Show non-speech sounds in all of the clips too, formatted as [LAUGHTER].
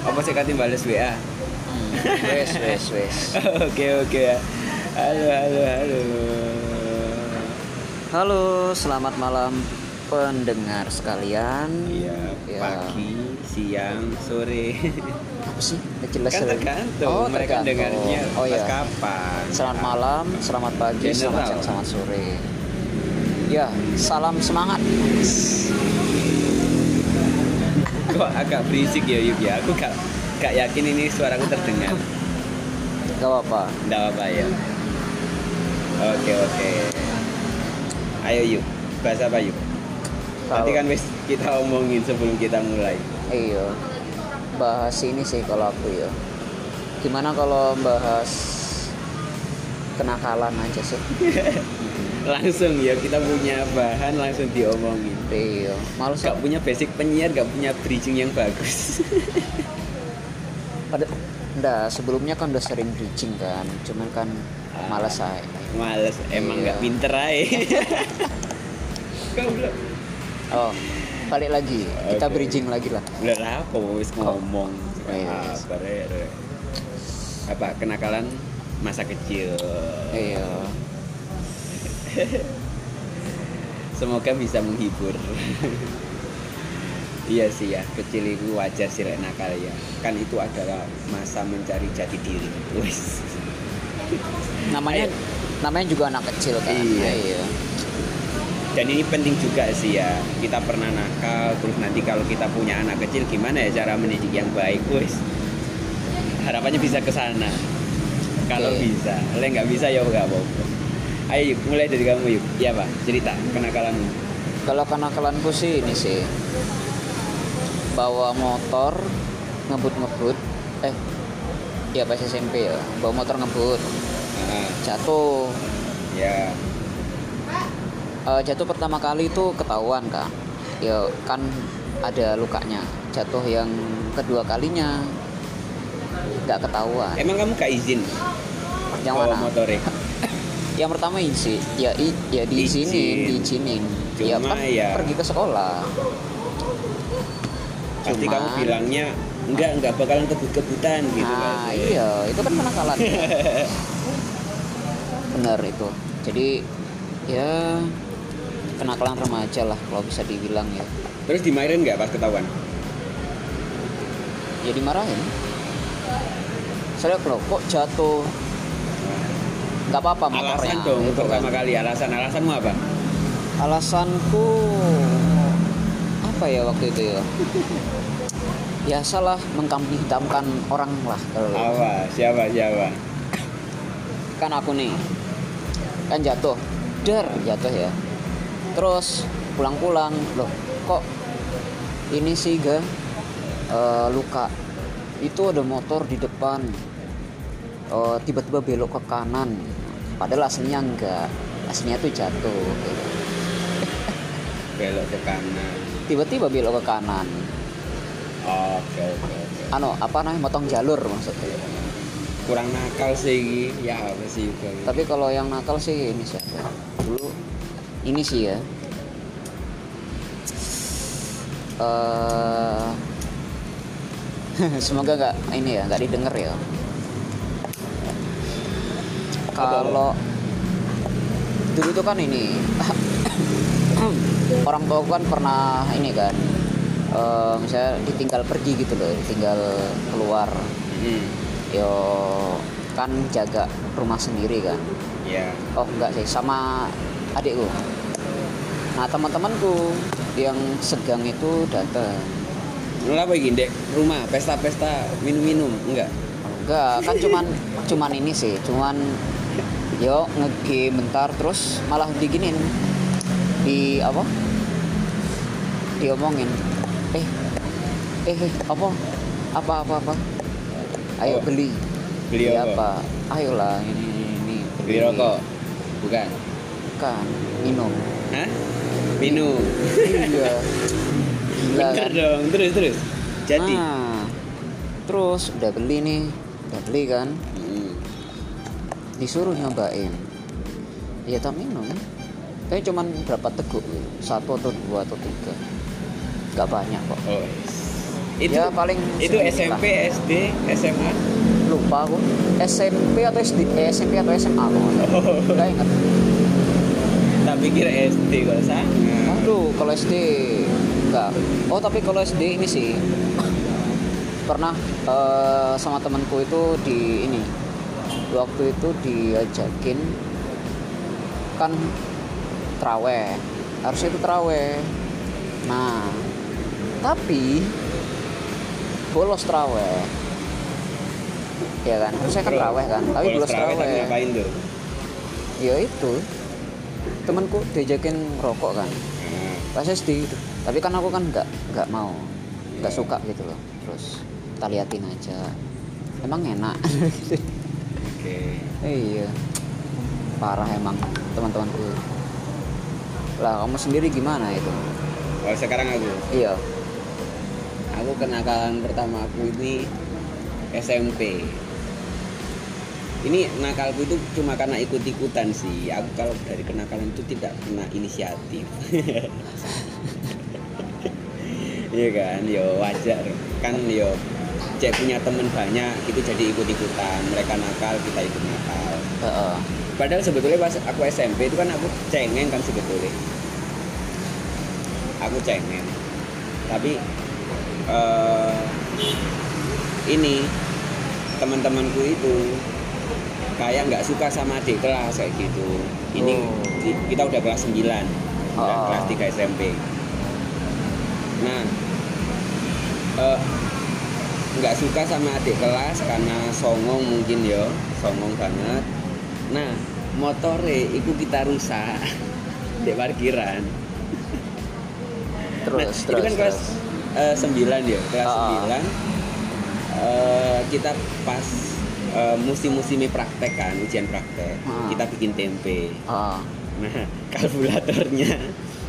Apa sih katin balas WA? Hmm, wes wes wes [LAUGHS] Oke oke. Halo halo halo. halo selamat malam pendengar sekalian Iya, Ya. pagi, siang, sore. apa sih Nggak jelas kan ya. tergantung oh mereka tergantung dengarnya oh pas ya kapan. selamat malam selamat pagi General. selamat siang selamat sore ya salam semangat Kok agak berisik ya Yuk ya? Aku gak, gak yakin ini suaraku terdengar. gak apa-apa Nggak apa ya. Oke oke. Ayo yuk, bahas apa yuk? Nanti Kalau- kan wis kita omongin sebelum kita mulai. iya bahas ini sih kalau aku ya gimana kalau bahas kenakalan aja sih [LAUGHS] Langsung ya kita punya bahan langsung diomongin. Iya males Gak punya basic penyiar, gak punya bridging yang bagus. [LAUGHS] Pada, enggak, sebelumnya kan udah sering bridging kan, cuman kan Ah. males saya. Males, emang Iya. nggak pinter aja. Oh, balik lagi, kita bridging lagi lah. Udah apa wis ngomong. Iya. Apa re- Apa kenakalan masa kecil. Iya, [LAUGHS] Semoga bisa menghibur. [LAUGHS] iya sih ya, kecil itu wajar sih lek nakal ya. Kan itu adalah masa mencari jati diri. Wis. [LAUGHS] namanya Ayo. namanya juga anak kecil kan. Iya. iya. Dan ini penting juga sih ya. Kita pernah nakal, terus nanti kalau kita punya anak kecil gimana ya cara mendidik yang baik, wis. Harapannya bisa ke sana. Kalau Oke. bisa, kalau nggak bisa ya nggak apa-apa. Ayo yuk, mulai dari kamu yuk. Iya pak, cerita kenakalanmu. Kalau kenakalanku sih ini sih. Bawa motor ngebut-ngebut. Eh ya pas SMP ya. Bawa motor ngebut. Ah, jatuh. Ya, Eh, jatuh pertama kali itu ketahuan kan ya kan ada lukanya. Jatuh yang kedua kalinya nggak ketahuan. Emang kamu gak izin yang bawa mana? motornya? Yang pertama isi ya i, ya diizinin Izin. diizinin ya kan ya- pergi ke sekolah. Pasti kamu bilangnya enggak enggak bakalan kebut-kebutan gitu nah kan. iya itu kan kenakalan [LAUGHS] bener itu. Jadi ya kenakalan remaja lah kalau bisa dibilang ya. Terus dimarahin nggak pas ketahuan? ya dimarahin. Saya loh kok jatuh nggak apa-apa motornya Alasan dong gitu pertama kan. kali alasan alasanmu apa? alasanku apa ya waktu itu ya biasalah mengkambing hitamkan orang lah kalau Apa? Siapa siapa? kan aku nih kan jatuh der jatuh ya terus pulang-pulang loh kok ini sih ga eh, luka itu ada motor di depan Eh, tiba-tiba belok ke kanan padahal aslinya enggak aslinya tuh jatuh gitu. [LAUGHS] Belok ke kanan. tiba-tiba belok ke kanan Oke oke oke. ano apa namanya motong jalur maksudnya Kurang nakal sih ya apa sih juga. tapi kalau yang nakal sih ini sih dulu ini sih ya eh [LAUGHS] semoga nggak ini ya nggak didengar ya kalau dulu tuh kan ini [COUGHS] orang tua kan pernah ini kan eh, misalnya ditinggal pergi gitu loh ditinggal keluar Hmm, yo kan jaga rumah sendiri kan ya. oh enggak sih sama adikku nah teman-temanku yang segang itu datang Lu apa iki Dek? Rumah pesta-pesta minum-minum enggak? enggak kan cuman cuman ini sih cuman yo ngegame bentar terus malah diginin di apa diomongin eh eh eh, apa apa apa apa ayo Oh, beli beli apa? ayolah ini ini, ini Beli rokok? Bukan. bukan minum Hah? Minum. iya gila Bener kan dong. Terus terus. Jadi. Nah, terus udah beli nih udah beli kan. Disuruh nyobain. Ya tak minum. Tapi cuman berapa teguk gitu. satu atau dua atau tiga. Nggak banyak kok. Oh. itu ya paling itu SMP lah. SD SMA lupa aku. SMP atau SD eh, SMP atau SMA aku nggak ingat. Tak pikir SD kok sangat aduh kalau SD enggak oh tapi kalau SD ini sih. Pernah eh, sama temanku itu di ini waktu itu diajakin kan traweh harusnya itu traweh nah tapi bolos traweh ya kan? Harusnya kan traweh kan? Tapi Bolos traweh tuh? Ya itu. Temanku diajakin rokok kan. Hmm. pas SD itu tapi kan aku kan nggak nggak mau nggak Iya. suka gitu loh. Terus kita liatin aja. Emang enak [LAUGHS] oke. Iya. Parah emang teman-temanku. Lah kamu sendiri gimana itu? Kalau sekarang aku? Iya. Aku kenakalan pertama aku ini SMP ini nakalku itu cuma karena ikut-ikutan sih. Aku kalau dari kenakalan itu tidak pernah inisiatif. [LAUGHS] Iya kan? Yo wajar. Kan yo cek punya temen banyak gitu jadi ikut-ikutan mereka nakal kita ikut nakal Heeh. Padahal sebetulnya pas aku SMP itu kan aku cengeng kan sebetulnya. Aku cengeng. Tapi eh ini teman-temanku itu kayak nggak suka sama adik kelas kayak gitu. Ini Oh. ki- kita udah kelas 9. Udah Oh. kelas 3 SMP. Nah, eh, nggak suka sama adik kelas karena songong mungkin ya, songong banget. Nah, motore iku kita rusak [LAUGHS] di parkiran. terus nah, terus itu kan kelas terus. eh, 9 ya, kelas Ah. 9. eh, kita pas eh, musim-musimnya praktek kan, ujian praktek. Ah. Kita bikin tempe. Ah. Nah, [LAUGHS] kalkulatornya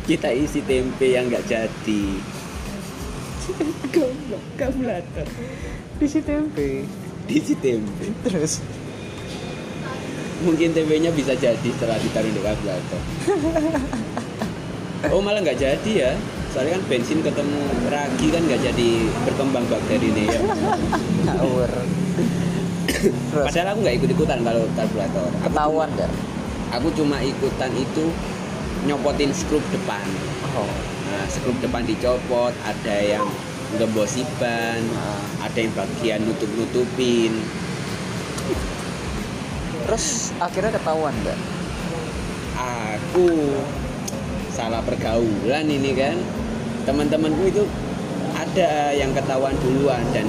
kita isi tempe yang nggak jadi. Goblok, kalkulator. isi tempe Isi tempe. terus Mungkin tempenya bisa jadi setelah ditaruh di kalkulator. [LAUGHS] Oh malah nggak jadi ya. Soalnya kan bensin ketemu ragi kan nggak jadi berkembang bakteri ini ya. ngawur Padahal aku nggak ikut-ikutan kalau kalkulator. Aku ketahuan nggak Aku cuma ikutan itu nyopotin skrup depan. oh skrup depan dicopot, ada yang ngembosi ban, Ah. ada yang bagian nutup-nutupin. terus akhirnya ketahuan nggak Aku salah pergaulan ini kan. Teman-temanku itu ada yang ketahuan duluan dan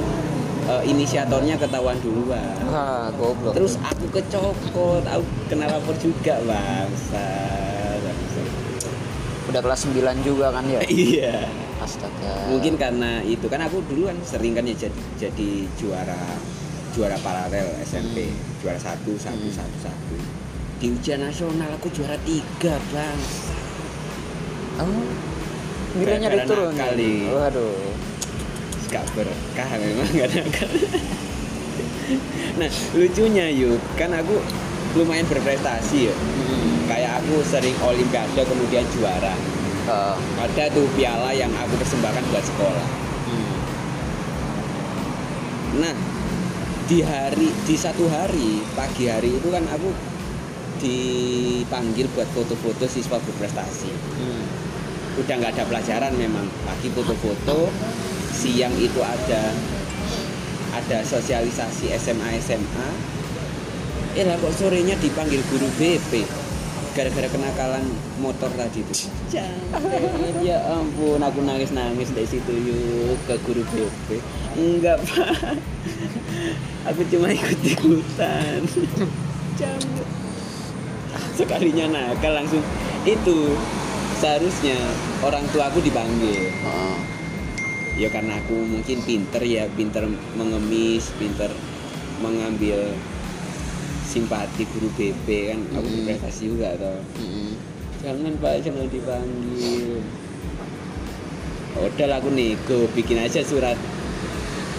eh, inisiatornya ketahuan duluan. ah goblok Terus aku kecokot, aku kena lapor juga bangsa. Udah kelas 9 juga kan ya [LAUGHS] Iya. astaga Mungkin karena itu kan aku dulu kan sering kan ya jadi, jadi juara juara paralel SMP, juara satu satu Hmm. satu satu. Di ujian nasional aku juara tiga bang. oh nilainya diturun nakal nih. waduh Gak berkah memang gak nakal. nah lucunya yuk kan aku lumayan berprestasi ya. Hmm. Kayak aku sering olimpiade kemudian juara. Ah, Ada tuh piala yang aku persembahkan buat sekolah. hmm. Nah, di hari di satu hari pagi hari itu kan aku dipanggil buat foto-foto siswa berprestasi. Hmm. Udah nggak ada pelajaran memang. Pagi foto-foto, siang itu ada ada sosialisasi SMA SMA. Eh lah kok sorenya dipanggil guru BP gara-gara kenakalan motor tadi itu. Ya ampun, aku nangis-nangis dari situ yuk ke guru BP. Enggak pak, aku cuma ikut-ikutan. Jangan. Sekalinya nakal langsung itu seharusnya orang tua aku dipanggil ya karena aku mungkin pinter ya pinter mengemis pinter mengambil simpati guru BP kan aku Hmm. berprestasi juga toh hmm. jangan pak jangan dipanggil udah lah aku nego bikin aja surat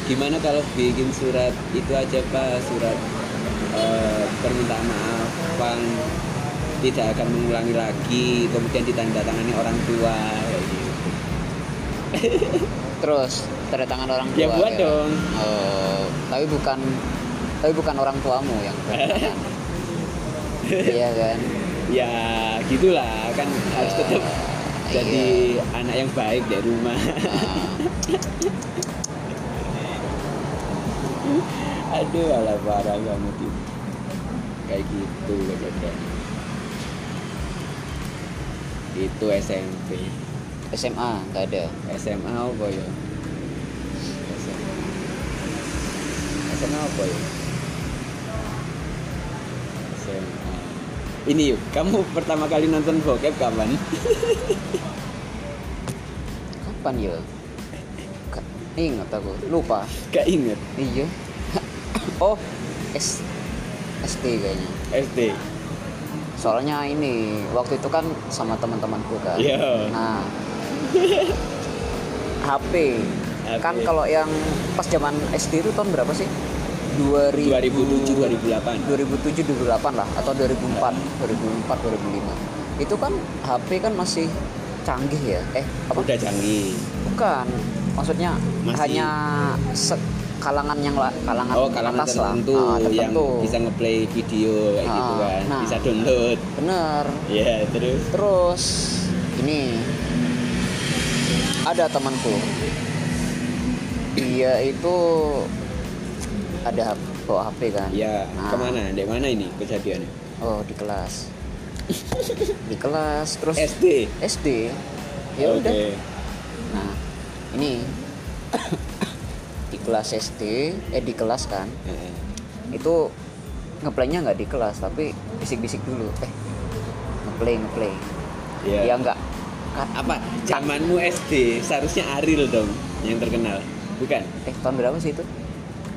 gimana kalau bikin surat itu aja pak surat eh, permintaan maafan tidak akan mengulangi lagi kemudian ditandatangani orang tua kayak gitu. terus tanda tangan orang tua Ya, buat ya? dong. oh tapi bukan tapi bukan orang tuamu yang [LAUGHS] iya kan? Ya gitulah. Kan harus tetap Eh, jadi iya. anak yang baik dari rumah. [LAUGHS] Aduh alah parah kamu tuh kayak gitu kejadiannya itu SMP SMA nggak ada. SMA apa ya? SMA SMA apa ya SMA ini yuk kamu pertama kali nonton bokep kapan? Kapan ya Ka- ingat aku lupa. Gak inget iya. Oh S SD kayaknya. SD soalnya ini waktu itu kan sama teman-temanku kan. Iya. nah [LAUGHS] HP kan HP. kalau yang pas zaman SD itu tahun berapa sih? 2000 2007 2008 2007 2008 lah atau 2004 2004 2005 itu kan HP kan masih canggih ya? Eh apa? Udah canggih. Bukan maksudnya Masih. hanya kalangan yang la- kalangan, oh kalangan atas tertentu, lah Ah, yang tertentu. bisa ngeplay video kayak gitu Ah, kan nah. bisa download. Bener. Ya terus? Terus ini. Ada temanku. Dia itu ada bawa HP kan? Ya Nah. ke mana? Di mana ini kejadiannya? Oh di kelas. [LAUGHS] Di kelas terus SD. SD. Ya Oke. udah. Nah ini di kelas SD eh di kelas kan? Itu ngeplaynya nggak di kelas tapi bisik-bisik dulu. Eh ngeplay ngeplay. Ya ya nggak. Apa? Zamanmu SD seharusnya Ariel dong yang terkenal. Bukan? Eh tahun berapa sih itu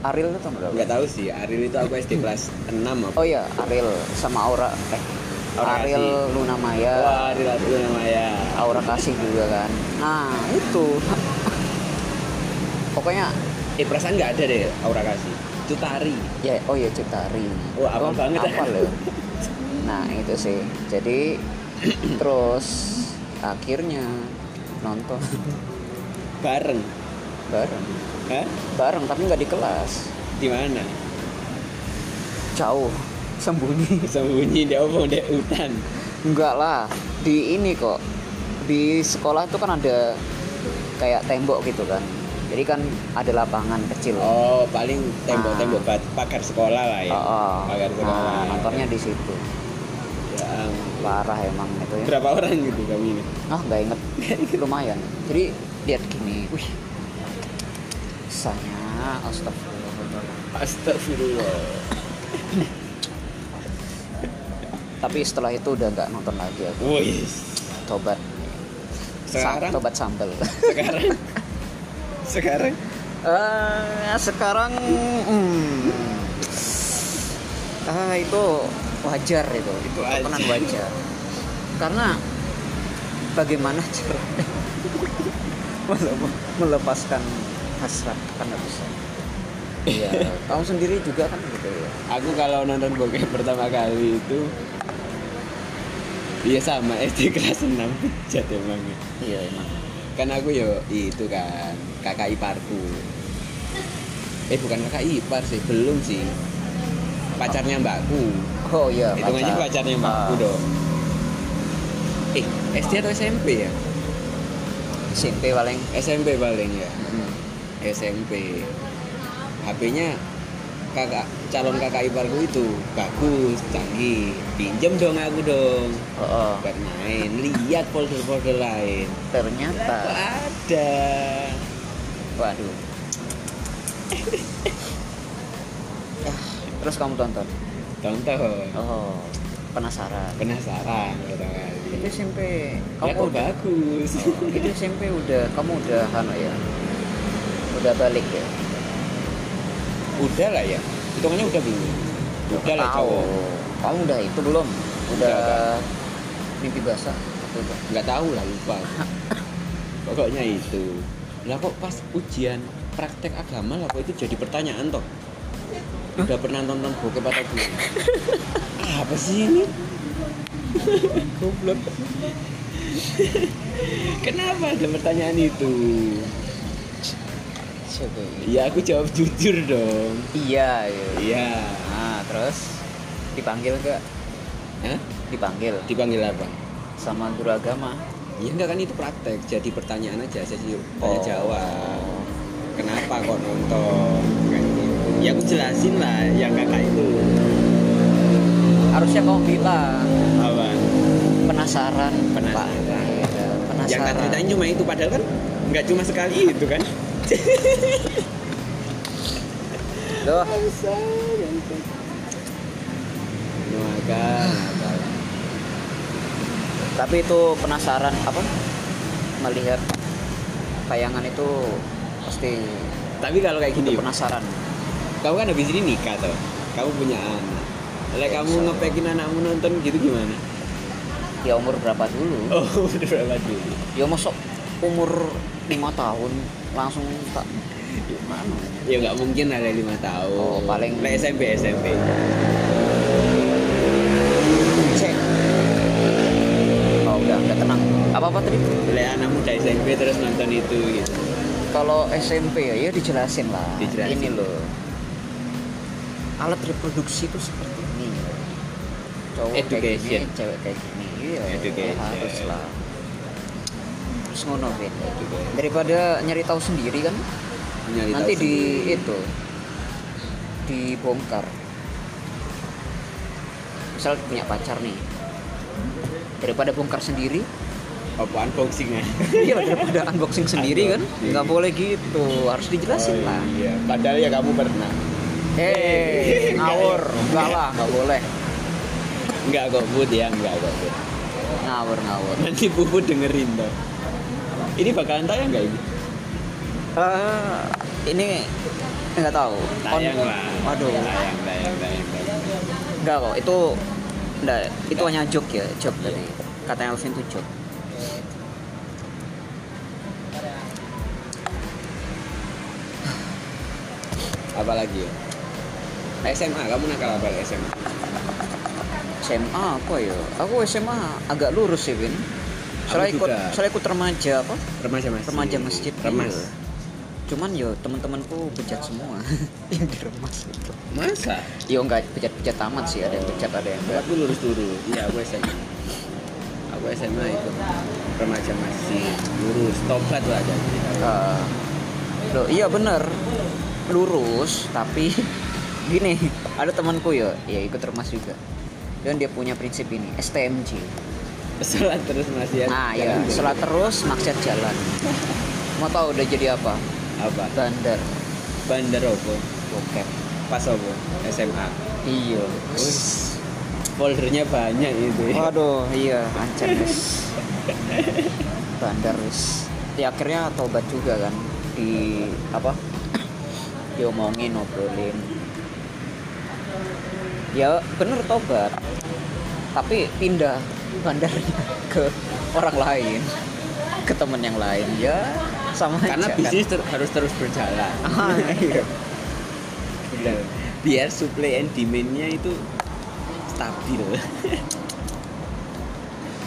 Ariel itu tahun berapa? Nggak tahu sih Ariel itu aku SD kelas 6 apa? Oh iya Ariel sama Aura. Eh Aura Ariel Kasih. Luna Maya. Wah Ariel itu namanya Aura kasih juga kan. Nah itu. [LAUGHS] Pokoknya eh perasaan nggak ada deh Aura kasih. Itu tari ya oh ya Cutari. Wah, hafal banget. ya. apa loh nah itu sih. Jadi [CLEARS THROAT] terus akhirnya nonton. Bareng. Bareng Hah? bareng tapi nggak di kelas. Di mana? Jauh. Sembunyi. [LAUGHS] Sembunyi di apa? Di hutan? Enggak lah. Di ini kok. Di sekolah itu kan ada kayak tembok gitu kan. Jadi kan ada lapangan kecil. Oh paling tembok Ah. pagar sekolah lah ya. Oh, oh. pagar sekolah. nah nontonnya di situ. Ya parah emang itu ya. Berapa orang gitu kami ini? Ah nggak inget. [LAUGHS] Lumayan. Jadi lihat gini. Wih Sanya astagfirullah. Astagfirullah. [LAUGHS] Tapi setelah itu udah nggak nonton lagi aku. Wih tobat. Sa- sekarang? Tobat sambel sekarang? [LAUGHS] Sekarang? Eh, sekarang hmm, ah itu wajar itu. Itu tontonan wajar. wajar. Karena bagaimana cara [LAUGHS] mele- melepaskan hasrat kan nggak bisa Iya, [LAUGHS] kamu sendiri juga kan gitu ya. aku kalau nonton bokep pertama kali itu Iya sama [LAUGHS] SD kelas 6 bejat emang Iya emang. kan aku yo itu kan kakak iparku eh bukan kakak ipar sih belum sih pacarnya mbakku Oh iya. hitungannya pacar. pacarnya mbakku Ah, dong eh SD atau SMP ya SMP paling. SMP paling ya Hmm. SMP HP-nya kakak calon kakak iparku itu bagus canggih pinjem dong aku dong Oh, oh. buat main lihat folder-folder lain ternyata. Kok ada Waduh. Ah, Terus kamu tonton? tonton Oh, penasaran. penasaran kali Itu SMP. ya Kamu kok udah, bagus Oh, itu SMP udah kamu udah anu ya. Udah balik ya. udah lah ya. Hitungannya udah belum udah lah cowok Kamu udah itu belum? Udah Udah, mimpi basah? Nggak tahu lah lupa. Pokoknya itu. Lah kok pas ujian praktek agama lah kok itu jadi pertanyaan toh? Udah pernah nonton bokep atau belum? Apa sih ini? Goblok. Kenapa ada pertanyaan itu SMP Iya aku jawab jujur dong. iya iya Iya. nah terus dipanggil gak Hah? dipanggil Dipanggil apa? sama guru agama Ya enggak kan itu praktek, jadi pertanyaan aja saya sih Oh. tanya jawab. Kenapa kok nonton? Kayak gitu. Ya aku jelasin lah yang kakak itu. harusnya kamu bilang Apa? penasaran Penasaran. Pak. Iya, Yang penasaran tak ceritain cuma itu padahal kan nggak cuma sekali itu kan. [LAUGHS] Maka, tapi itu penasaran apa? Melihat tayangan itu pasti tapi kalau kayak gini, penasaran. kamu kan habis ini nikah tuh, kamu punya anak. Lek kamu ngepekin anakmu nonton gitu gimana? ya umur berapa dulu? Oh, [LAUGHS] udah berapa dulu? ya masuk umur lima tahun langsung tak gimana Ya nggak mungkin ada lima tahun. Oh, paling- Lek SMP SMP. cek oh udah udah tenang apa apa tadi Lek anak muda SMP terus nonton itu gitu. kalau SMP ya ya dijelasin lah Dijelasin. ini loh alat reproduksi itu seperti ini cowok kayak Education. gini cewek kayak gini Education. harus lah terus ngono. Education. daripada nyari tahu sendiri kan Nyari nanti di sendiri. itu dibongkar misal punya pacar nih daripada bongkar sendiri apa unboxing ya? [LAUGHS] iya daripada unboxing sendiri kan Unboxing. nggak boleh gitu harus dijelasin lah Iya, padahal ya kamu pernah. eh [LAUGHS] ngawur enggak lah nggak boleh Enggak kok Bud ya, enggak kok Bud. ngawur ngawur Nanti Bubut dengerin tuh. Ini bakalan tayang nggak ini? Eh, ini nggak tahu Tayang On- lah. waduh Tayang, tayang, tayang, tayang. enggak kok itu enggak itu hanya joke ya joke dari kata Elvin itu joke Apa lagi ya? SMA, kamu nakal apa di SMA? SMA apa ya aku SMA agak lurus sih Vin soalnya ikut soalnya ikut remaja apa Remaja masjid. remaja masjid Remas. iya. cuman yo teman-temanku bejat semua [LAUGHS] yang di remas itu Masa? yo enggak bejat-bejat amat sih ada yang bejat ada yang enggak Aku lurus dulu. Iya, aku SMA. Aku SMA ikut remaja masjid. Lurus, tobat lah jadi. Eh, loh iya bener lurus tapi [LAUGHS] gini ada temanku ya ya ikut remas juga dan dia punya prinsip ini STMJ Sholat terus masih ya. nah ya setelah terus maksiat jalan mau tahu udah jadi apa apa? bandar Bandar apa? bokep Pas apa? SMA. iya. Foldernya banyak itu. ya. waduh iya [LAUGHS] ancam wis bandar wis ya akhirnya tobat juga kan di apa [CLEARS THROAT] diomongin ngobrolin ya bener tobat tapi pindah bandarnya ke orang lain ke temen yang lain ya sama Karena aja, kan. bisnis ter- harus terus berjalan. Ah, iya. Benar. Biar supply and demand-nya itu stabil.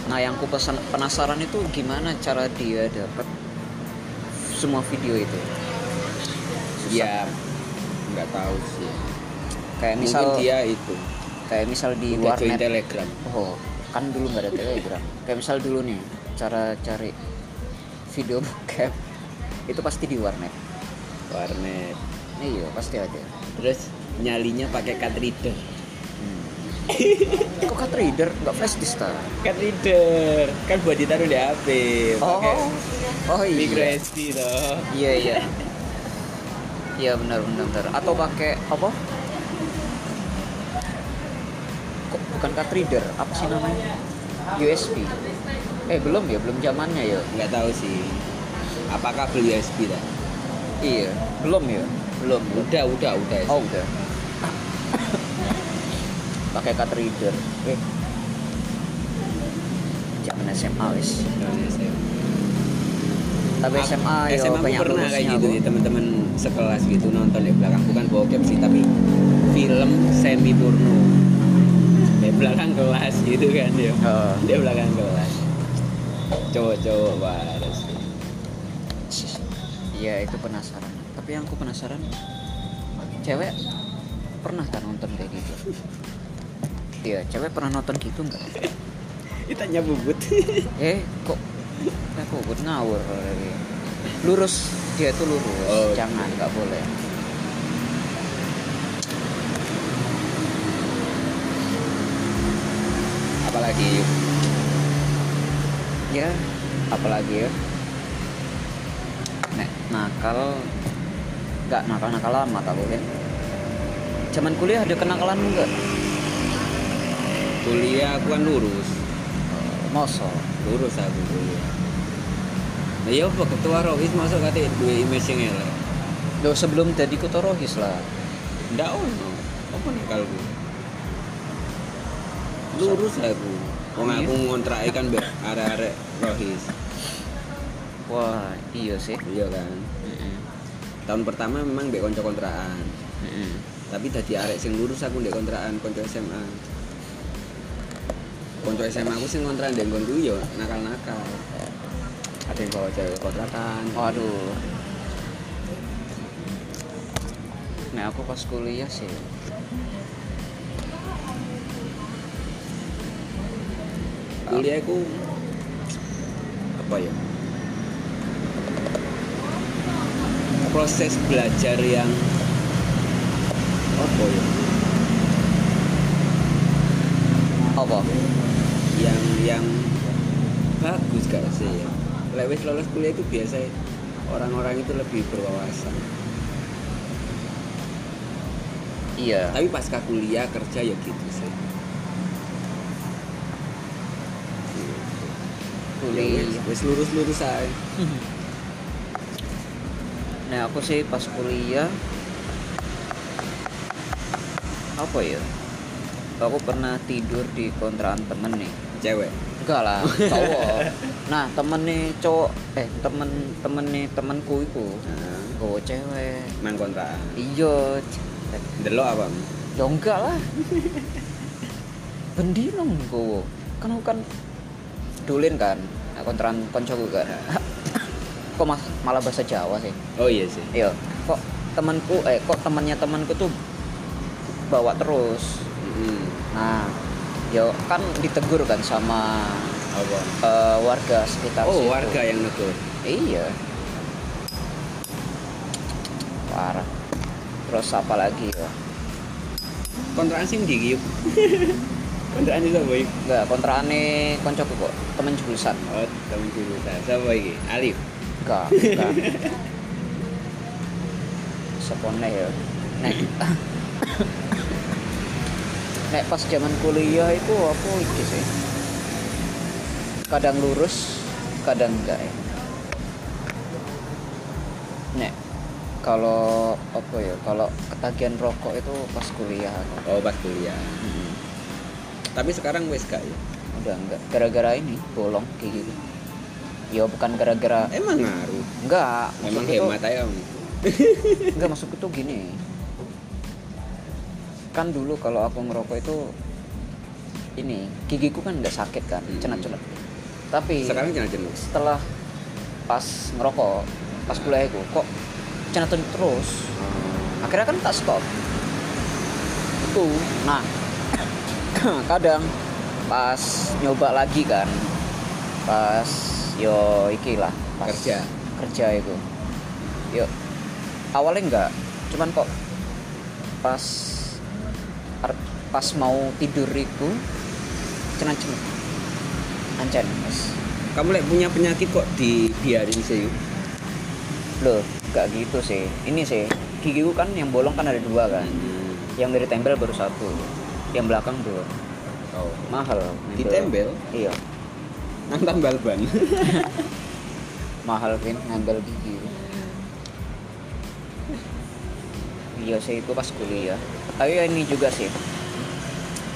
Nah, yang ku pesan penasaran itu gimana cara dia dapat semua video itu. ya nggak tahu sih. Kayak misal Mungkin dia itu kayak misal di udah warnet. Telegram. Oh, kan dulu nggak ada telegram. Kayak misal dulu nih cara cari video [LAUGHS] bokep itu pasti di warnet. Warnet. Iya, pasti ada. Terus nyalinya pakai card reader. Hmm. [LAUGHS] Kok card reader nggak flash disk ta? Card reader kan buat ditaruh di HP. Pakai Oh, oh micro iya. SD. Iya iya. Iya benar benar benar. Atau pakai apa? Kok bukan card reader? Apa sih namanya? USB. Eh belum ya, belum zamannya ya. Nggak tahu sih. Apa kabel USB dah? Iya, belum ya. Belum. Udah, udah, udah. Oh udah. [COUGHS] pakai card reader. Eh. Zaman SMA wis. Tapi SMA ya SMA banyak pernah kayak gitu ya teman-teman sekelas gitu nonton di belakang bukan bokep sih tapi film semi porno belakang kelas gitu kan dia. Heeh. di belakang kelas. Cowok-cowok waras Iya itu penasaran. Tapi yang aku penasaran cewek pernah kan nonton kayak gitu? Iya cewek pernah nonton gitu nggak? [LAUGHS] Ditanya bubut. [LAUGHS] eh kok aku buat ngawur? Lurus dia tuh lurus. Oh, jangan nggak boleh Apalagi ya apalagi ya nek nakal nggak nakal nakal amat aku kan zaman kuliah ada kenakalan enggak Kuliah aku kan lurus. moso Lurus aku kuliah. Nah, ya apa ketua Rohis masuk kate dua image yang elek. Sebelum jadi kutorohis lah Ndak ono. Apa nih kalku? Lurus aku. Wong Iya. aku ngontrak kan mbek arek-arek Rohis. wah iya sih Iya kan. Mm-mm. Tahun pertama memang mbek konco kontrakan. Mm-mm. Tapi tadi arek sing lurus aku ndek kontrakan konco SMA. Konco SMA aku sing kontrakan ndek nggonku yo nakal-nakal. Ada yang bawa cewek kontrakan. waduh nah aku pas kuliah sih kuliah aku apa ya? Proses belajar yang apa ya? Apa? Yang yang bagus gak sih? Ya lewis lolos kuliah itu biasa orang-orang itu lebih berwawasan. Iya. Tapi pasca kuliah kerja ya gitu sih kuliah wis wis lurus-lurus aja [LAUGHS] nah aku sih pas kuliah apa ya? Aku pernah tidur di kontrakan temen nih cewek. Enggak lah cowok. [LAUGHS] Nah temen nih cowok eh temen temen nih temenku itu nah, gue cewek. Mang kontrakan? Iya delok apa? Ya enggak lah. [LAUGHS] Bendino gue kan aku kan dulin kan. Nah, kontrakan koncoku kan. [LAUGHS] Kok mas, malah bahasa Jawa sih? Oh iya sih. Iya. Kok temanku eh kok temannya temanku tuh bawa terus. Mm-mm. nah yo kan ditegur kan sama apa? eh, warga sekitar oh situ. warga yang negur? Iya. Parah. Terus apa lagi ya? Kontrakan ndi yuk [LAUGHS] kontrakan itu yuk enggak kontraane koncoku kok. Temen jurusan. Oh temen jurusan. Siapa iki? Alif? Enggak enggak. [LAUGHS] Sepone ya? Nek. Nek pas zaman kuliah itu aku iki sih? Kadang lurus kadang enggak ya. Nek kalau apa ya? Kalau ketagihan rokok itu pas kuliah. Oh pas kuliah tapi sekarang wes gak ya udah enggak gara-gara ini bolong kayak gitu ya bukan gara-gara emang ngaruh enggak emang hemat aja Om. [LAUGHS] Enggak maksudku tuh gini. Kan dulu kalau aku ngerokok itu ini gigiku kan nggak sakit kan, Hmm. cenat-cenat. Tapi sekarang jenuh setelah pas ngerokok, pas kuliah itu kok cenat terus. Akhirnya kan tak stop. Itu. Nah, [CLEARS THROAT] kadang pas nyoba lagi kan, pas yo iki lah, pas Kerja. kerja itu. Yo awalnya enggak, cuman kok pas pas mau tidur itu cenat cenat ancen mas kamu lek punya penyakit kok dibiarin sih yuk loh gak gitu sih ini sih gigiku kan yang bolong kan ada dua kan Hmm. yang dari tempel baru satu yang belakang dua oh. Mahal ditembel iya. Nang tambal ban [LAUGHS] mahal kan ngambil gigi iya sih itu pas kuliah. Tapi ini juga sih.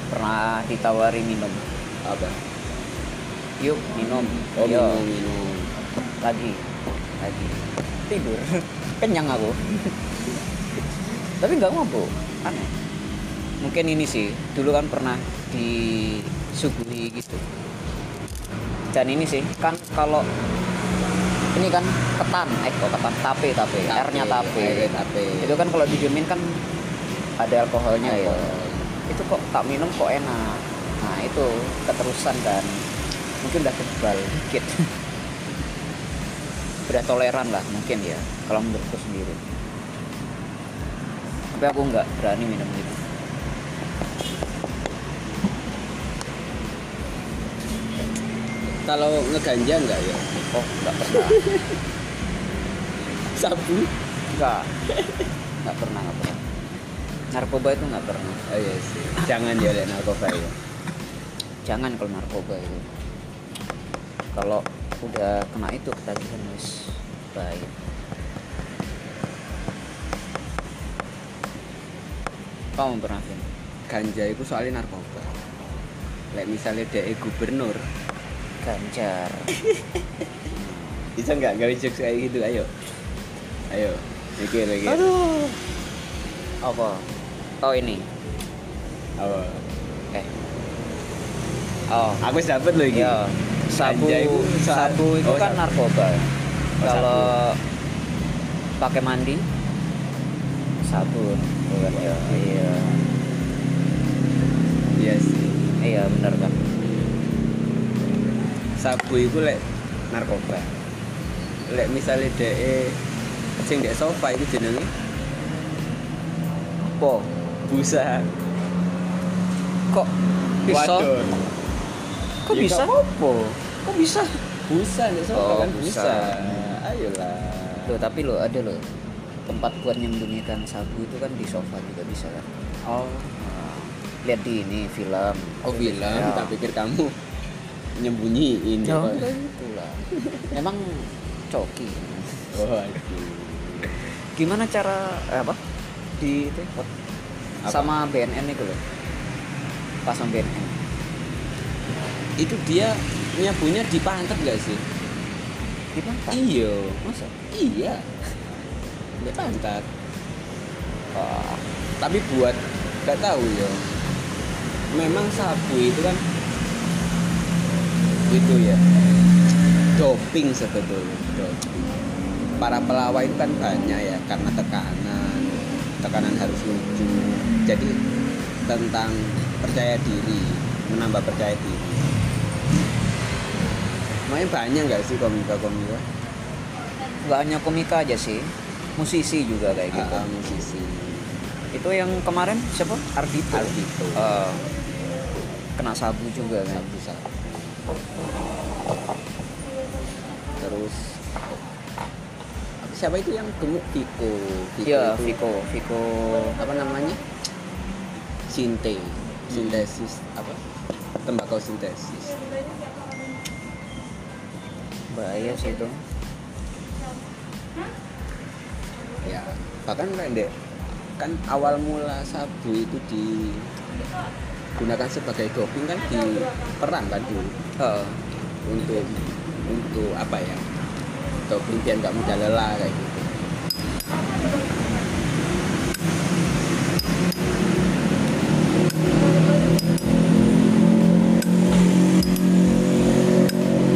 Pernah ditawari minum. Apa? Yuk minum. Oh Yo, minum minum. Lagi. Lagi. Tidur. [LAUGHS] Kenyang aku. [LAUGHS] Tapi nggak mabuk. Aneh mungkin ini sih dulu kan pernah disuguhi gitu. Dan ini sih kan kalau ini kan ketan eh kok ketan? Tape tape, R nya tape. Tape. Itu kan kalau didiemin kan ada alkoholnya ya. Itu kok tak minum kok enak. Nah itu keterusan dan mungkin udah kebal dikit. [LAUGHS] Udah toleran lah mungkin ya kalau menurutku sendiri. Tapi aku nggak berani minum gitu kalau ngeganja enggak ya? Oh nggak pernah. [LAUGHS] Sabu? Nggak nggak pernah nggak pernah. Narkoba itu nggak pernah. Oh iya sih. Jangan ya lek narkoba ya. Jangan kalau narkoba itu. Kalau udah kena itu ketagihan wis baik. Kamu pernah ganja itu soalnya narkoba. Lek misalnya dia gubernur ganjar. [LAUGHS] Bisa nggak? Gawe jokes kayak gitu. Ayo. Ayo. Mikir mikir aduh. Apa? Oh ini. Apa? Eh. Oh. Aku wis dapet loh iki. Ya sabu itu soal- sabu itu oh, kan sabu. narkoba. Oh, kalau pakai mandi sabun. Bukan ya iya. Iya sih. Iya benar kan sabu itu lek narkoba. Lek misalnya dia sing dek sofa itu jenenge po busa. Kok bisa? Wadon. kok Ya, bisa? apa-apa. kok bisa? Busa dek sofa Oh, kan busa. busa. Ayolah. Loh, tapi lo ada loh. Tempat buat menyembunyikan sabu itu kan di sofa juga bisa kan? Oh. Nah, lihat di ini film. Oh bilang Ya. tak pikir kamu nyembunyiin Ya, Apa? enggak gitu lah. [LAUGHS] Memang coki. Oh aduh gimana cara eh, apa? Di itu Apa? sama BNN itu loh. Pasang BNN itu dia nyabunya di pantat gak sih? Di pantat iya. Masa? Iya. Di pantat Wah, tapi buat gak tahu ya. Memang sabu itu kan itu ya. Doping sebetulnya doping. Para pelawak itu kan banyak ya karena tekanan. Tekanan harus lucu. Jadi tentang percaya diri menambah percaya diri. Makanya banyak nggak sih komika-komika? Nggak hanya komika aja sih. Musisi juga kayak gitu. Ah, musisi. Itu yang kemarin siapa? Ardito Ardhito. Eh, kena sabu juga kan. Sabu sabu terus siapa itu yang gemuk? Viko Viko Iya, itu Viko, Viko apa namanya? Sinte. Sintesis apa? Tembakau sintesis. Bahaya sih itu. ya bahkan pendek kan awal mula sabu itu digunakan sebagai doping kan di perang kan dulu Heeh. untuk untuk apa ya doping biar nggak mudah lelah kayak gitu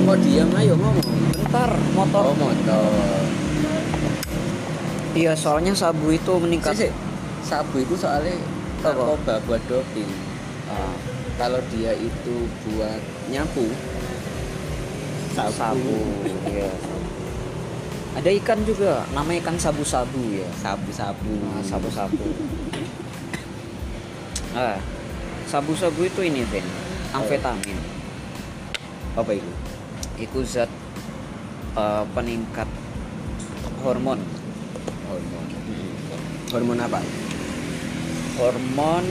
kok diam ayo ngomong Bentar, motor. oh motor Iya, soalnya sabu itu meningkat. Sik, sik. sabu itu soalnya narkoba buat doping Ah, kalau dia itu buat nyapu sabu. Iya. Ada ikan juga, namanya ikan sabu-sabu ya. sabu-sabu Nah, sabu-sabu. Ah, sabu-sabu itu ini, Ben. Amfetamin. apa itu Itu zat eh, peningkat hormon. hormon hormon apa Hormon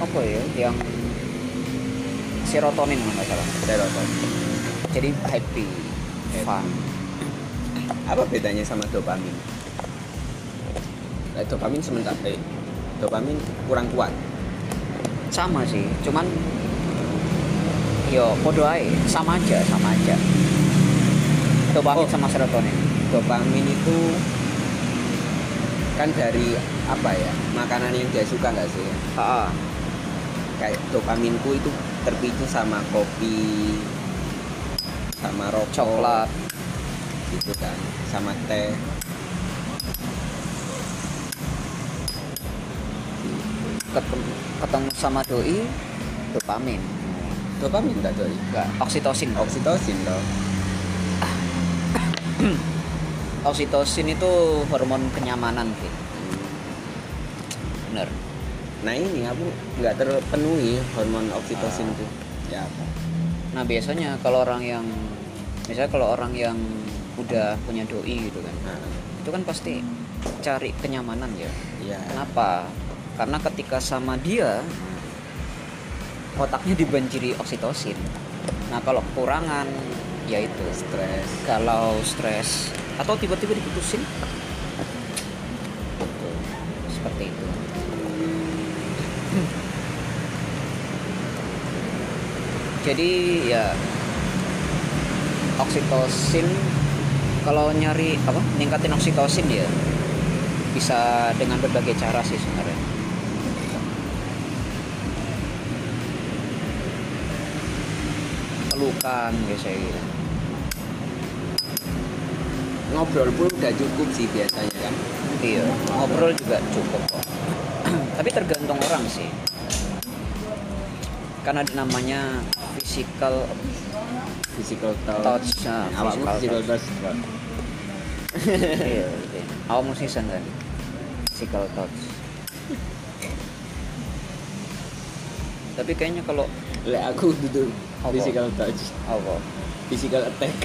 apa ya? Yang serotonin nggak salah. serotonin Jadi happy, fun. apa bedanya sama dopamin Eh, dopamin sementara eh, dopamin kurang kuat sama sih cuman yo podo ae sama aja sama aja dopamin Oh. sama serotonin dopamin itu kan dari apa ya makanan yang dia suka nggak sih? Ah kayak dopaminku itu terpicu sama kopi sama rokok coklat. gitu kan sama teh. Ketemu, ketemu sama doi dopamin. Dopamin tak doi? Enggak oksitosin. Oksitosin loh [COUGHS] oksitosin itu hormon kenyamanan Vin. bener. Nah ini aku nggak terpenuhi hormon oksitosin Ah. itu. Ya. Apa nah biasanya kalau orang yang misalnya kalau orang yang udah punya doi gitu kan nah, itu kan pasti cari kenyamanan ya. Ya. Kenapa? Karena ketika sama dia otaknya dibanjiri oksitosin. Nah kalau kekurangan ya itu. Stres. Kalau stres atau tiba-tiba diputusin? Seperti itu. Jadi ya oksitosin kalau nyari apa ningkatin oksitosin ya bisa dengan berbagai cara sih sebenarnya. Pelukan biasanya gitu ngobrol pun udah cukup sih biasanya kan Iya, ngobrol juga cukup kok. [CLEARS THROAT] Tapi tergantung orang sih. Karena ada namanya physical physical touch, touch. Nah, awakmu physical touch. iya, iya. Awakmu season kan. Physical touch. Tapi kayaknya kalau Lek aku duduk physical touch apa? physical attack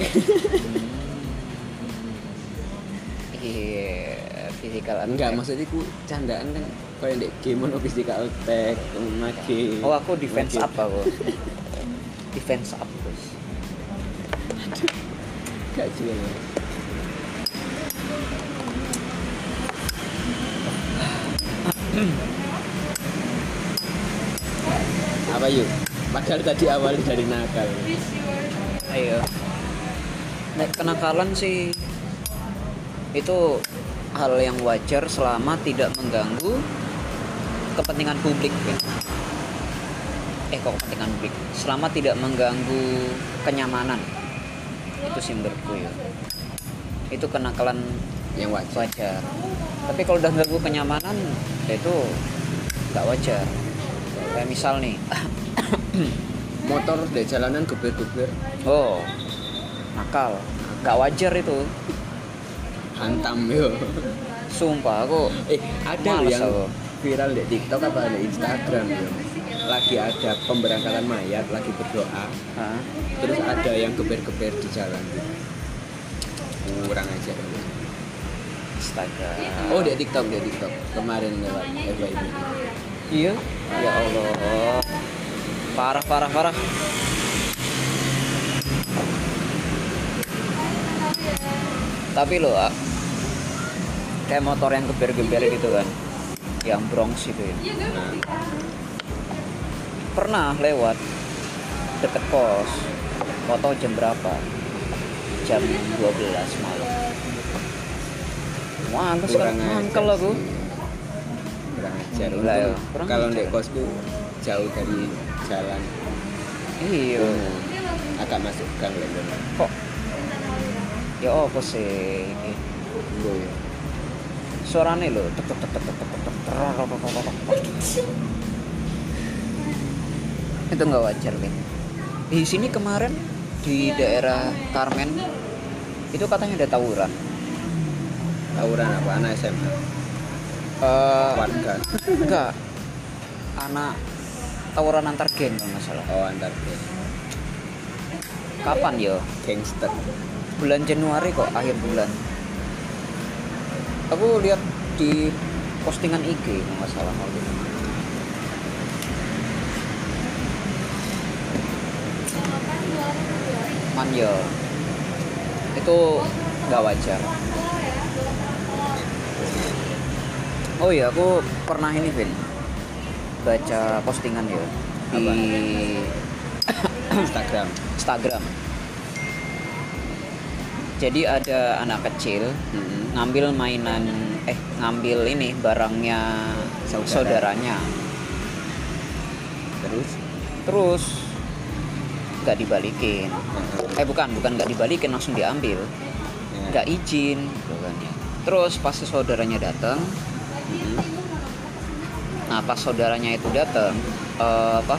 Iya, physical enggak attack. maksudnya ku candaan kan kayak dek game ono physical attack maki Oh, aku defense maki- up aku. [LAUGHS] defense up terus. gak jelas apa yuk padahal tadi awalnya dari nakal Ayo. Nah, kenakalan sih itu hal yang wajar selama tidak mengganggu kepentingan publik ya. Eh kok kepentingan publik? Selama tidak mengganggu kenyamanan. Itu sih menurutku ya. Itu kenakalan yang wajar wajar. Tapi kalau udah ganggu kenyamanan, ya itu nggak wajar. Kayak misal nih, [COUGHS] motor di jalanan geber-geber oh nakal, nggak wajar itu. Hantam yo Sumpah aku eh ada yang aku. viral di TikTok apa di Instagram yo lagi ada pemberangkatan mayat lagi berdoa Hah? terus ada yang geber-geber di jalan kurang aja Astaga. oh di TikTok di TikTok kemarin lewat FYP iya. Ya Allah. Parah parah parah. Tapi lo ah, kayak motor yang geber-geber gitu kan, yang Bronx itu ya. nah, Pernah lewat deket kos. Foto jam berapa? Jam 12 malam. Wah, aku kurang sekarang mangkel aku. kurang ajar ya, kalau di kosku jauh dari jalan Iya. umum agak masuk gang lho kok ya apa sih? Nggo ya suarane lho tek tek tek tek tek tek itu nggak wajar deh di sini kemarin di daerah Carmen itu katanya ada tawuran. Tawuran apa? Anak SMA uh, eh, warga. enggak. Anak tawuran antar geng kalau oh antar geng. Kapan yo? Gangster. Bulan Januari kok akhir bulan aku lihat di postingan IG nggak salah waktu itu manjel itu nggak wajar. Oh iya aku pernah ini Vin. Baca postingan ya di [COUGHS] Instagram. Instagram jadi ada anak kecil Mm-mm. ngambil mainan eh ngambil ini barangnya Saudara. saudaranya. Terus? Terus nggak dibalikin. Eh bukan bukan nggak dibalikin langsung diambil. Ya, nggak izin. Gitu kan ya terus pas saudaranya datang Hmm. nah pas saudaranya itu datang eh, apa?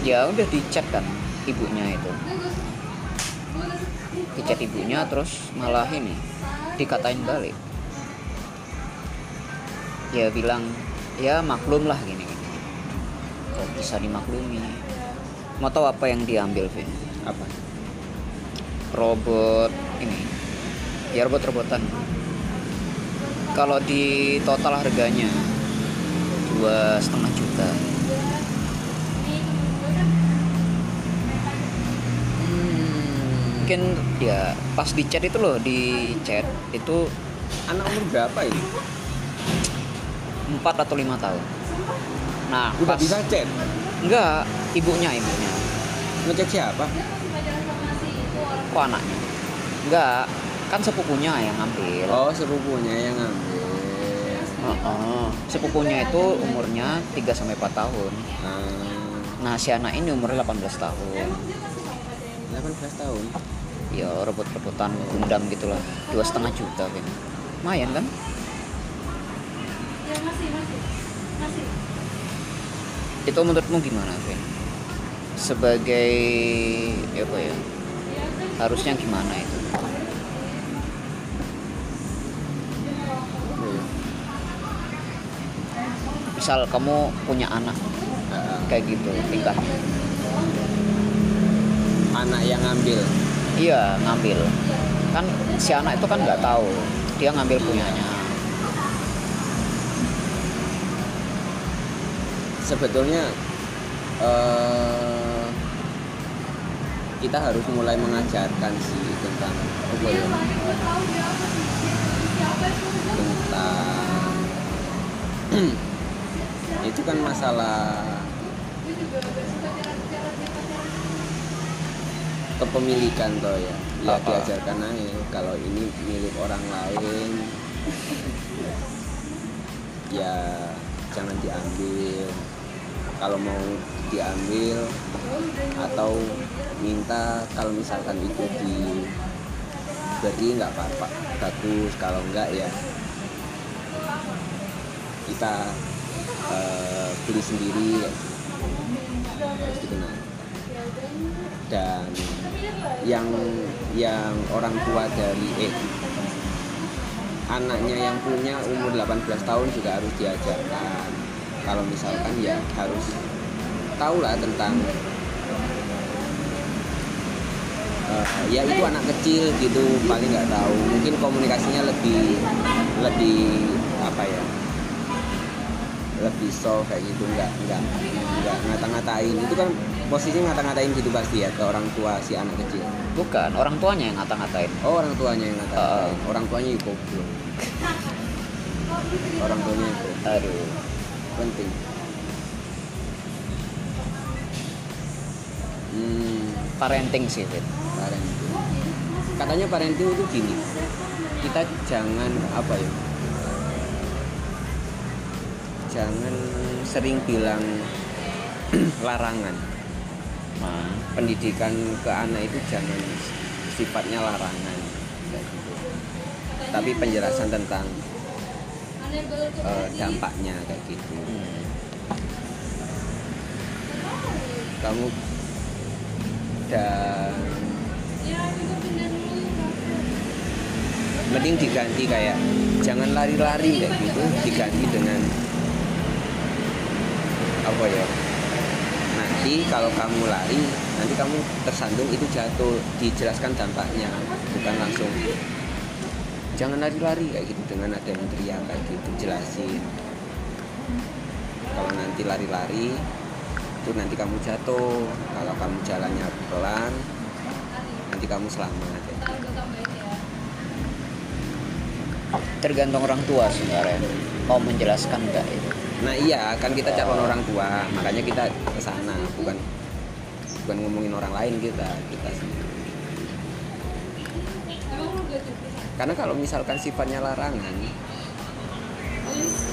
Ya udah dicek kan ibunya itu dicek ibunya terus malah ini dikatain balik. Ya bilang ya maklum lah gini gini. Kok bisa dimaklumi? Mau tahu apa yang diambil Vin? Apa? Robot ini. Ya robot-robotan. Kalau di total harganya dua setengah juta mungkin ya pas di chat itu loh di chat itu anak umur berapa ini? Empat atau lima tahun. Nah udah pas bisa chat? Enggak ibunya ibunya. Ngecek siapa? Kok anaknya? Enggak kan sepupunya yang ngambil. Oh sepupunya yang ngambil. Heeh. Sepupunya itu umurnya 3 sampai 4 tahun. Ah, Nah, si anak ini umurnya 18 tahun. 18 tahun Ya, rebut-rebutan Gundam gitulah. Dua setengah juta kayaknya. Lumayan kan? Itu menurutmu gimana, Vin? Sebagai ya apa ya? Harusnya gimana itu? Iya. Misal kamu punya anak kayak gitu tingkahnya. Anak yang ngambil? Iya ngambil. Kan si anak itu kan nggak tahu. Dia ngambil punyanya. Sebetulnya eh, kita harus mulai mengajarkan sih tentang apa ya? Tentang [CLEARS THROAT] itu kan masalah kepemilikan toh ya. Ya Apa? diajarkan aja kalau ini milik orang lain. Ya jangan diambil. Kalau mau diambil atau minta kalau misalkan itu diberi nggak apa-apa. Bagus kalau enggak ya kita eh, beli sendiri. Ya. harus dikenal dan yang yang orang tua dari eh anaknya yang punya umur 18 tahun juga harus diajarkan. Kalau misalkan ya harus tahu lah tentang eh, ya itu anak kecil gitu paling nggak tahu. Mungkin komunikasinya lebih lebih apa ya lebih soft kayak gitu nggak nggak nggak ngata-ngatain. Itu kan posisinya ngata-ngatain gitu pasti ya ke orang tua si anak kecil? Bukan orang tuanya yang ngata-ngatain. Oh orang tuanya yang ngata-ngatain. Orang tuanya itu goblok. [LAUGHS] Orang tuanya itu aduh. Penting. Hmm, parenting sih Fit. parenting. Katanya parenting itu gini. Kita jangan apa ya? Jangan sering bilang [CLEARS THROAT] larangan nah, pendidikan ke anak itu jangan sifatnya larangan gitu. tapi penjelasan tentang eh, dampaknya kayak gitu. Hmm, kamu dan mending diganti kayak jangan lari-lari kayak gitu. Diganti dengan apa ya nanti kalau kamu lari nanti kamu tersandung itu jatuh dijelaskan dampaknya bukan langsung. Jangan lari-lari kayak gitu dengan ada yang teriak kayak gitu jelasin. Kalau nanti lari-lari itu nanti kamu jatuh. Kalau kamu jalannya pelan nanti kamu selamat gitu. tergantung orang tua sebenarnya. Mau menjelaskan enggak itu nah iya kan kita calon orang tua makanya kita ke sana bukan bukan ngomongin orang lain kita kita sendiri karena kalau misalkan sifatnya larangan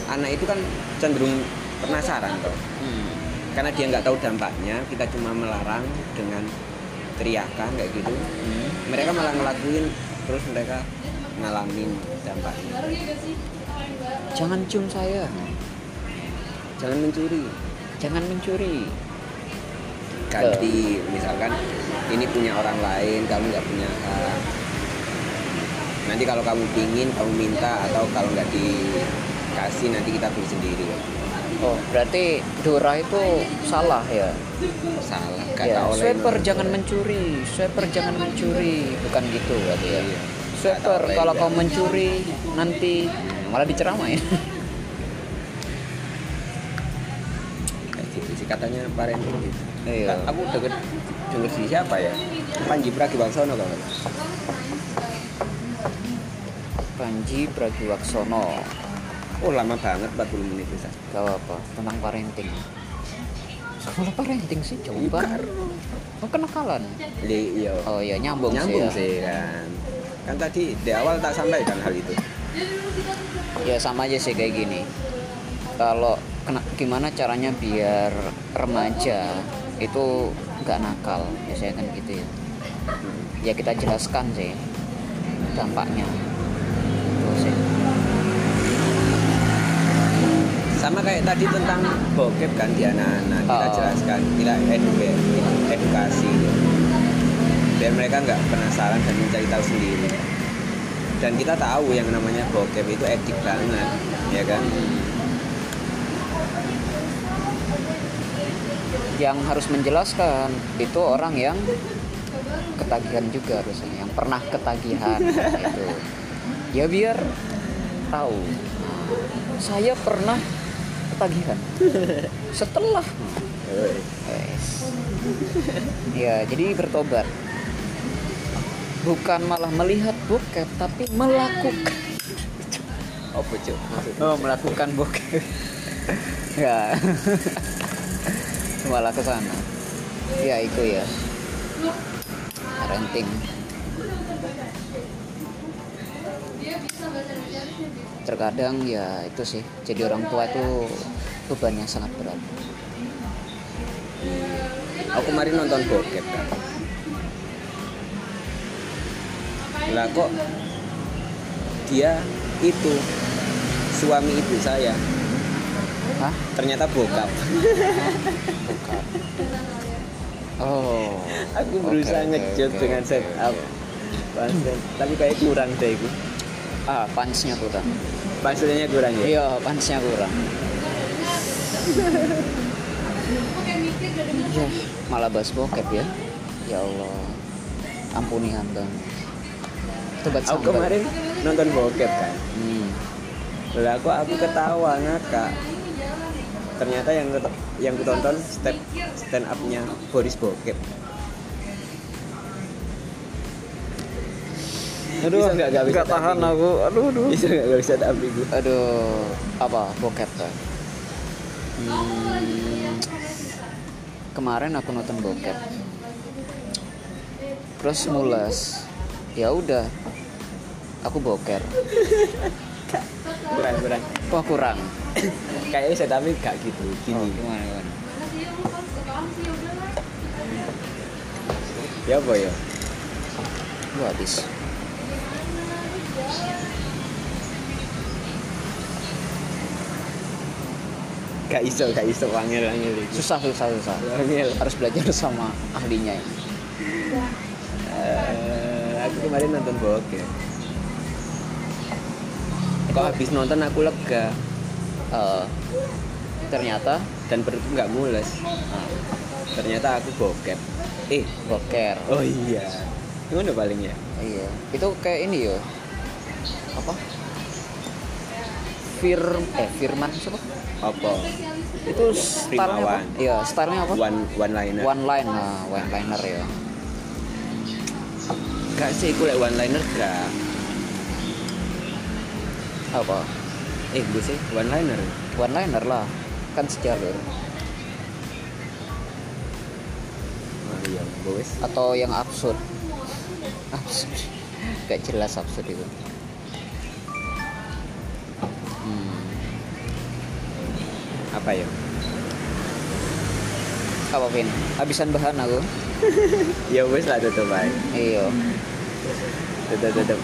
anak itu kan cenderung penasaran toh. Hmm. karena dia nggak tahu dampaknya kita cuma melarang dengan teriakan kayak gitu. Hmm. mereka malah ngelakuin terus mereka ngalamin dampaknya. Jangan cium saya jangan mencuri. Jangan mencuri. Ganti misalkan ini punya orang lain kamu nggak punya hak. Nanti kalau kamu pingin kamu minta atau kalau nggak dikasih nanti kita beli sendiri. Oh berarti Dora itu salah ya? Salah kata ya, oleh swiper jangan mencuri swiper jangan mencuri. Bukan gitu berarti ya? Iya. oleh kalau kau mencuri nanti malah diceramain [LAUGHS] kayak gitu sih katanya Pak gitu Iya. Kan aku denger denger si siapa ya? Panji Pragiwaksono kalau salah. Panji Pragiwaksono. Oh lama banget 40 menit bisa. Gak apa tentang parenting sekolah parenting sih? Coba oh kenakalan? Li, iya. Oh ya nyambung, nyambung sih, sih kan. Kan tadi di awal tak sampaikan hal itu. Ya. ya sama aja sih kayak gini. Kalau kena, gimana caranya biar remaja itu nggak nakal? Biasanya kan gitu ya. Ya kita jelaskan sih dampaknya. Sih sama kayak tadi tentang bokep kan di anak-anak kita Oh. jelaskan kita eduke, edukasi. Biar mereka nggak penasaran dan mencari tahu sendiri. Dan kita tahu yang namanya bokep itu edik banget ya kan yang harus menjelaskan itu orang yang ketagihan juga harusnya yang pernah ketagihan itu ya biar tahu. Saya pernah ketagihan. Setelah. Ya jadi bertobat. Bukan malah melihat bokep tapi melakukan. Oh cuk? Maksudnya oh melakukan bokep ya malah ke sana. Ya itu ya. Parenting terkadang ya itu sih. Jadi orang tua itu bebannya sangat berat. Aku kemarin nonton bokep kan lah kok dia itu suami ibu saya Hah? ternyata bokap Bukan. Oh. aku berusaha oke, ngejot oke, dengan oke, setup. Pansen. tapi kayak kurang deh itu Ah, punchnya kurang. maksudnya kurang ya Iya, punchnya kurang. Ya, malah bahas bokep ya. Ya Allah. Ampuni hamba. Tobat aku kemarin nonton bokep kan Hmm. lah aku aku ketawa ngakak ternyata yang yang kutonton step stand upnya Boris Bokep Aduh, Bisa nggak- nggak bisa tahan tapi- aku. Aduh, aduh. bisa nggak nggak bisa tapi gue Aduh, apa bokep kan? Hmm, kemarin aku nonton bokep. Terus mulas. Ya udah. Aku boker. [LAUGHS] kurang kurang Wah kurang. kayaknya saya tapi gak gitu Oh, gini gimana gimana? ya apa ya Gua habis. gak iso gak iso wangil wangil itu Susah susah susah. wangil Harus belajar sama ahlinya ya. Eh, aku kemarin nonton bokep kok habis nonton aku lega Eh, ternyata dan perutku nggak mules ah, ternyata aku bokep eh boker. oh iya gimana paling ya Iya. Itu kayak ini yo. Apa? Fir eh Firman siapa? apa Itu stylenya apa? Iya, stylenya apa? one one liner One line nah, one liner ya. gak sih aku like one liner gak Apa? eh gue sih one liner One liner lah. Kan sejalur. oh iya gue Atau yang absurd. Absurd. [LAUGHS] Gak jelas absurd itu. Hmm. apa ya Apa Vin? Habisan bahan aku. [LAUGHS] ya wes lah tutup aja Iya. tutup tutup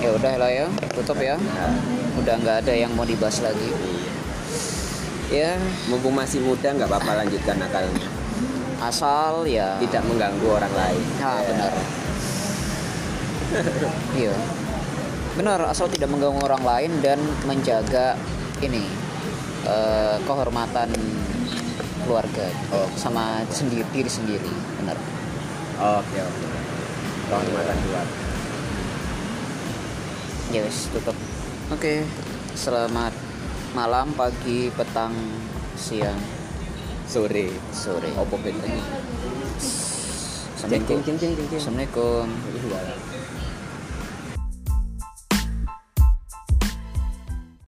ya udah lah ya tutup ya Nah, udah nggak ada yang mau dibahas lagi. Ya mumpung masih muda nggak apa-apa lanjutkan akalnya. asal ya. Tidak mengganggu orang lain. Nah Ya. benar. [LAUGHS] Iya. Benar asal tidak mengganggu orang lain dan menjaga ini eh, kehormatan keluarga Oh. sama sendiri diri sendiri. Benar. Oke oke. Kehormatan keluarga. Ya wes tutup oke. Selamat malam pagi petang siang sore. Sore. Opo Assalamualaikum. Assalamualaikum.